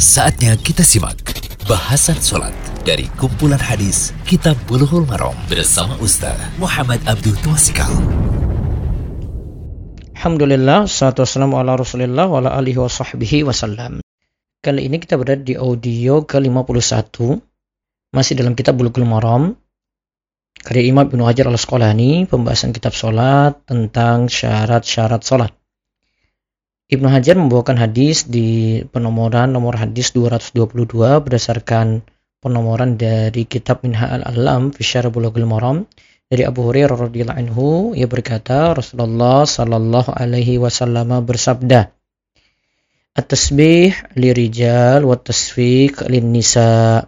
Saatnya kita simak bahasan sholat dari kumpulan hadis Kitab Bulughul Maram bersama Ustaz Muhammad Abdul Twasikal. Alhamdulillah, salatu wassalamu ala rasulillah wa ala alihi wa wasallam. Kali ini kita berada di audio ke-51, masih dalam kitab Bulughul Maram, karya Imam Ibnu Hajar al-Asqalani, pembahasan kitab sholat tentang syarat-syarat sholat. Ibnu Hajar membawakan hadis di penomoran nomor hadis 222 berdasarkan penomoran dari kitab Minha al-Alam fi Syarah Maram dari Abu Hurairah radhiyallahu anhu. Ia berkata Rasulullah sallallahu alaihi wasallam bersabda At-tasbih lirijal wa tasfiq lin nisa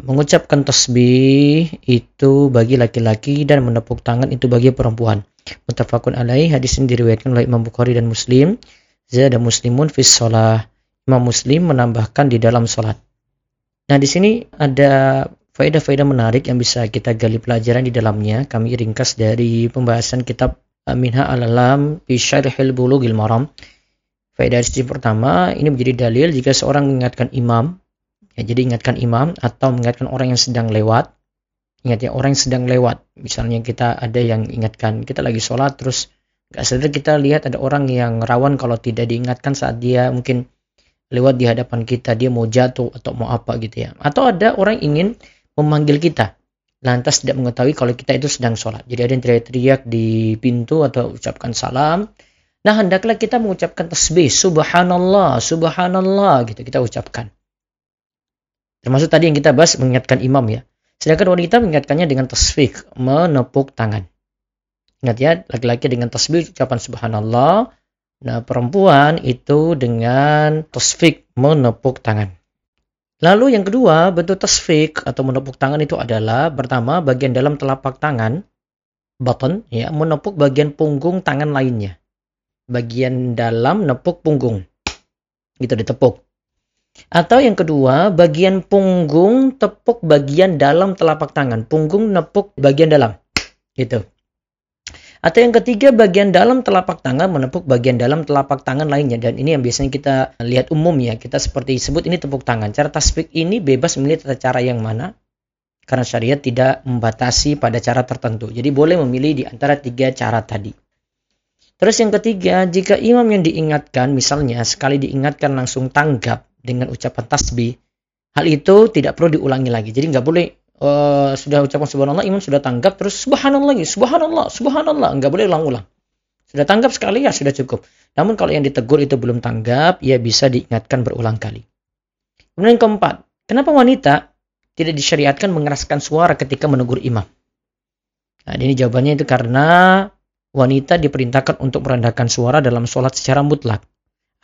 mengucapkan tasbih itu bagi laki-laki dan menepuk tangan itu bagi perempuan Mutafakun alaih hadis ini diriwayatkan oleh Imam Bukhari dan Muslim. Zada muslimun fis sholah. Imam Muslim menambahkan di dalam sholat. Nah di sini ada faedah-faedah menarik yang bisa kita gali pelajaran di dalamnya. Kami ringkas dari pembahasan kitab Minha al-Alam fi syarhil bulughil maram. Faedah dari pertama, ini menjadi dalil jika seorang mengingatkan imam, ya, jadi ingatkan imam atau mengingatkan orang yang sedang lewat, Ingat ya, orang yang sedang lewat. Misalnya kita ada yang ingatkan, kita lagi sholat terus gak sadar kita lihat ada orang yang rawan kalau tidak diingatkan saat dia mungkin lewat di hadapan kita, dia mau jatuh atau mau apa gitu ya. Atau ada orang ingin memanggil kita, lantas tidak mengetahui kalau kita itu sedang sholat. Jadi ada yang teriak-teriak di pintu atau ucapkan salam. Nah hendaklah kita mengucapkan tasbih, subhanallah, subhanallah gitu kita ucapkan. Termasuk tadi yang kita bahas mengingatkan imam ya. Sedangkan wanita mengingatkannya dengan tasfik, menepuk tangan. Ingat ya, laki-laki dengan tasbih ucapan subhanallah. Nah, perempuan itu dengan tasfik, menepuk tangan. Lalu yang kedua, bentuk tasfik atau menepuk tangan itu adalah pertama bagian dalam telapak tangan, button, ya, menepuk bagian punggung tangan lainnya. Bagian dalam nepuk punggung. Gitu ditepuk. Atau yang kedua, bagian punggung tepuk bagian dalam telapak tangan. Punggung nepuk bagian dalam. Gitu. Atau yang ketiga, bagian dalam telapak tangan menepuk bagian dalam telapak tangan lainnya. Dan ini yang biasanya kita lihat umum ya. Kita seperti sebut ini tepuk tangan. Cara tasbih ini bebas memilih tata cara yang mana. Karena syariat tidak membatasi pada cara tertentu. Jadi boleh memilih di antara tiga cara tadi. Terus yang ketiga, jika imam yang diingatkan, misalnya sekali diingatkan langsung tanggap, dengan ucapan tasbih, hal itu tidak perlu diulangi lagi. Jadi nggak boleh uh, sudah ucapan subhanallah, imam sudah tanggap terus subhanallah lagi, subhanallah, subhanallah, nggak boleh ulang-ulang. Sudah tanggap sekali ya sudah cukup. Namun kalau yang ditegur itu belum tanggap, ya bisa diingatkan berulang kali. Kemudian yang keempat, kenapa wanita tidak disyariatkan mengeraskan suara ketika menegur imam? Nah, ini jawabannya itu karena wanita diperintahkan untuk merendahkan suara dalam sholat secara mutlak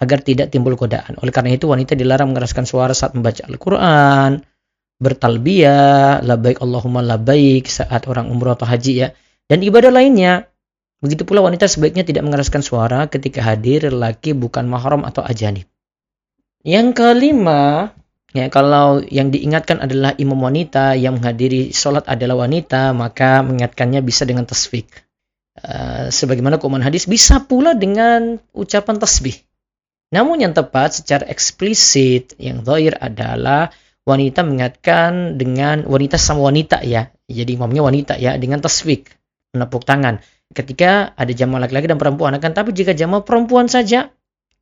agar tidak timbul godaan. Oleh karena itu wanita dilarang mengeraskan suara saat membaca Al-Quran, bertalbiyah, labaik Allahumma labaik saat orang umroh atau haji ya. Dan ibadah lainnya. Begitu pula wanita sebaiknya tidak mengeraskan suara ketika hadir lelaki bukan mahram atau ajanib. Yang kelima, ya kalau yang diingatkan adalah imam wanita yang menghadiri sholat adalah wanita, maka mengingatkannya bisa dengan tasbih. Uh, sebagaimana kuman hadis bisa pula dengan ucapan tasbih. Namun yang tepat secara eksplisit yang zahir adalah wanita mengingatkan dengan wanita sama wanita ya. Jadi imamnya wanita ya dengan tasfik, menepuk tangan. Ketika ada jamaah laki-laki dan perempuan akan tapi jika jamaah perempuan saja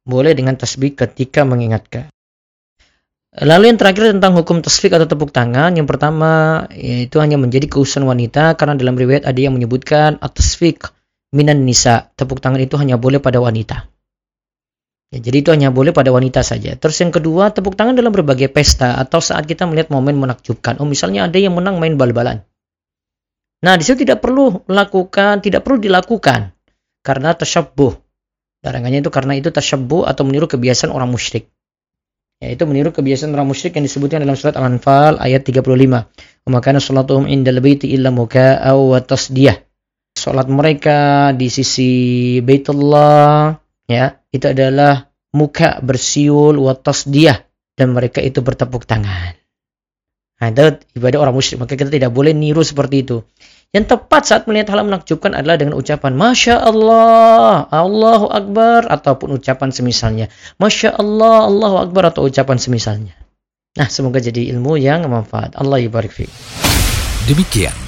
boleh dengan tasbih ketika mengingatkan. Lalu yang terakhir tentang hukum tasfik atau tepuk tangan. Yang pertama yaitu hanya menjadi keusuhan wanita karena dalam riwayat ada yang menyebutkan at-tasfik minan nisa. Tepuk tangan itu hanya boleh pada wanita. Ya, jadi itu hanya boleh pada wanita saja. Terus yang kedua, tepuk tangan dalam berbagai pesta atau saat kita melihat momen menakjubkan. Oh, misalnya ada yang menang main bal-balan. Nah, di situ tidak perlu lakukan, tidak perlu dilakukan karena tasyabbuh. Darangannya itu karena itu tasyabbuh atau meniru kebiasaan orang musyrik. Yaitu meniru kebiasaan orang musyrik yang disebutkan dalam surat Al-Anfal ayat 35. Wa kana salatuhum indal baiti illa muka'a wa tasdiyah. Salat mereka di sisi Baitullah ya itu adalah muka bersiul watas dia dan mereka itu bertepuk tangan. Nah, itu ibadah orang musyrik. Maka kita tidak boleh niru seperti itu. Yang tepat saat melihat hal menakjubkan adalah dengan ucapan Masya Allah, Allahu Akbar, ataupun ucapan semisalnya. Masya Allah, Allahu Akbar, atau ucapan semisalnya. Nah, semoga jadi ilmu yang bermanfaat. Allah ibarik fi. Demikian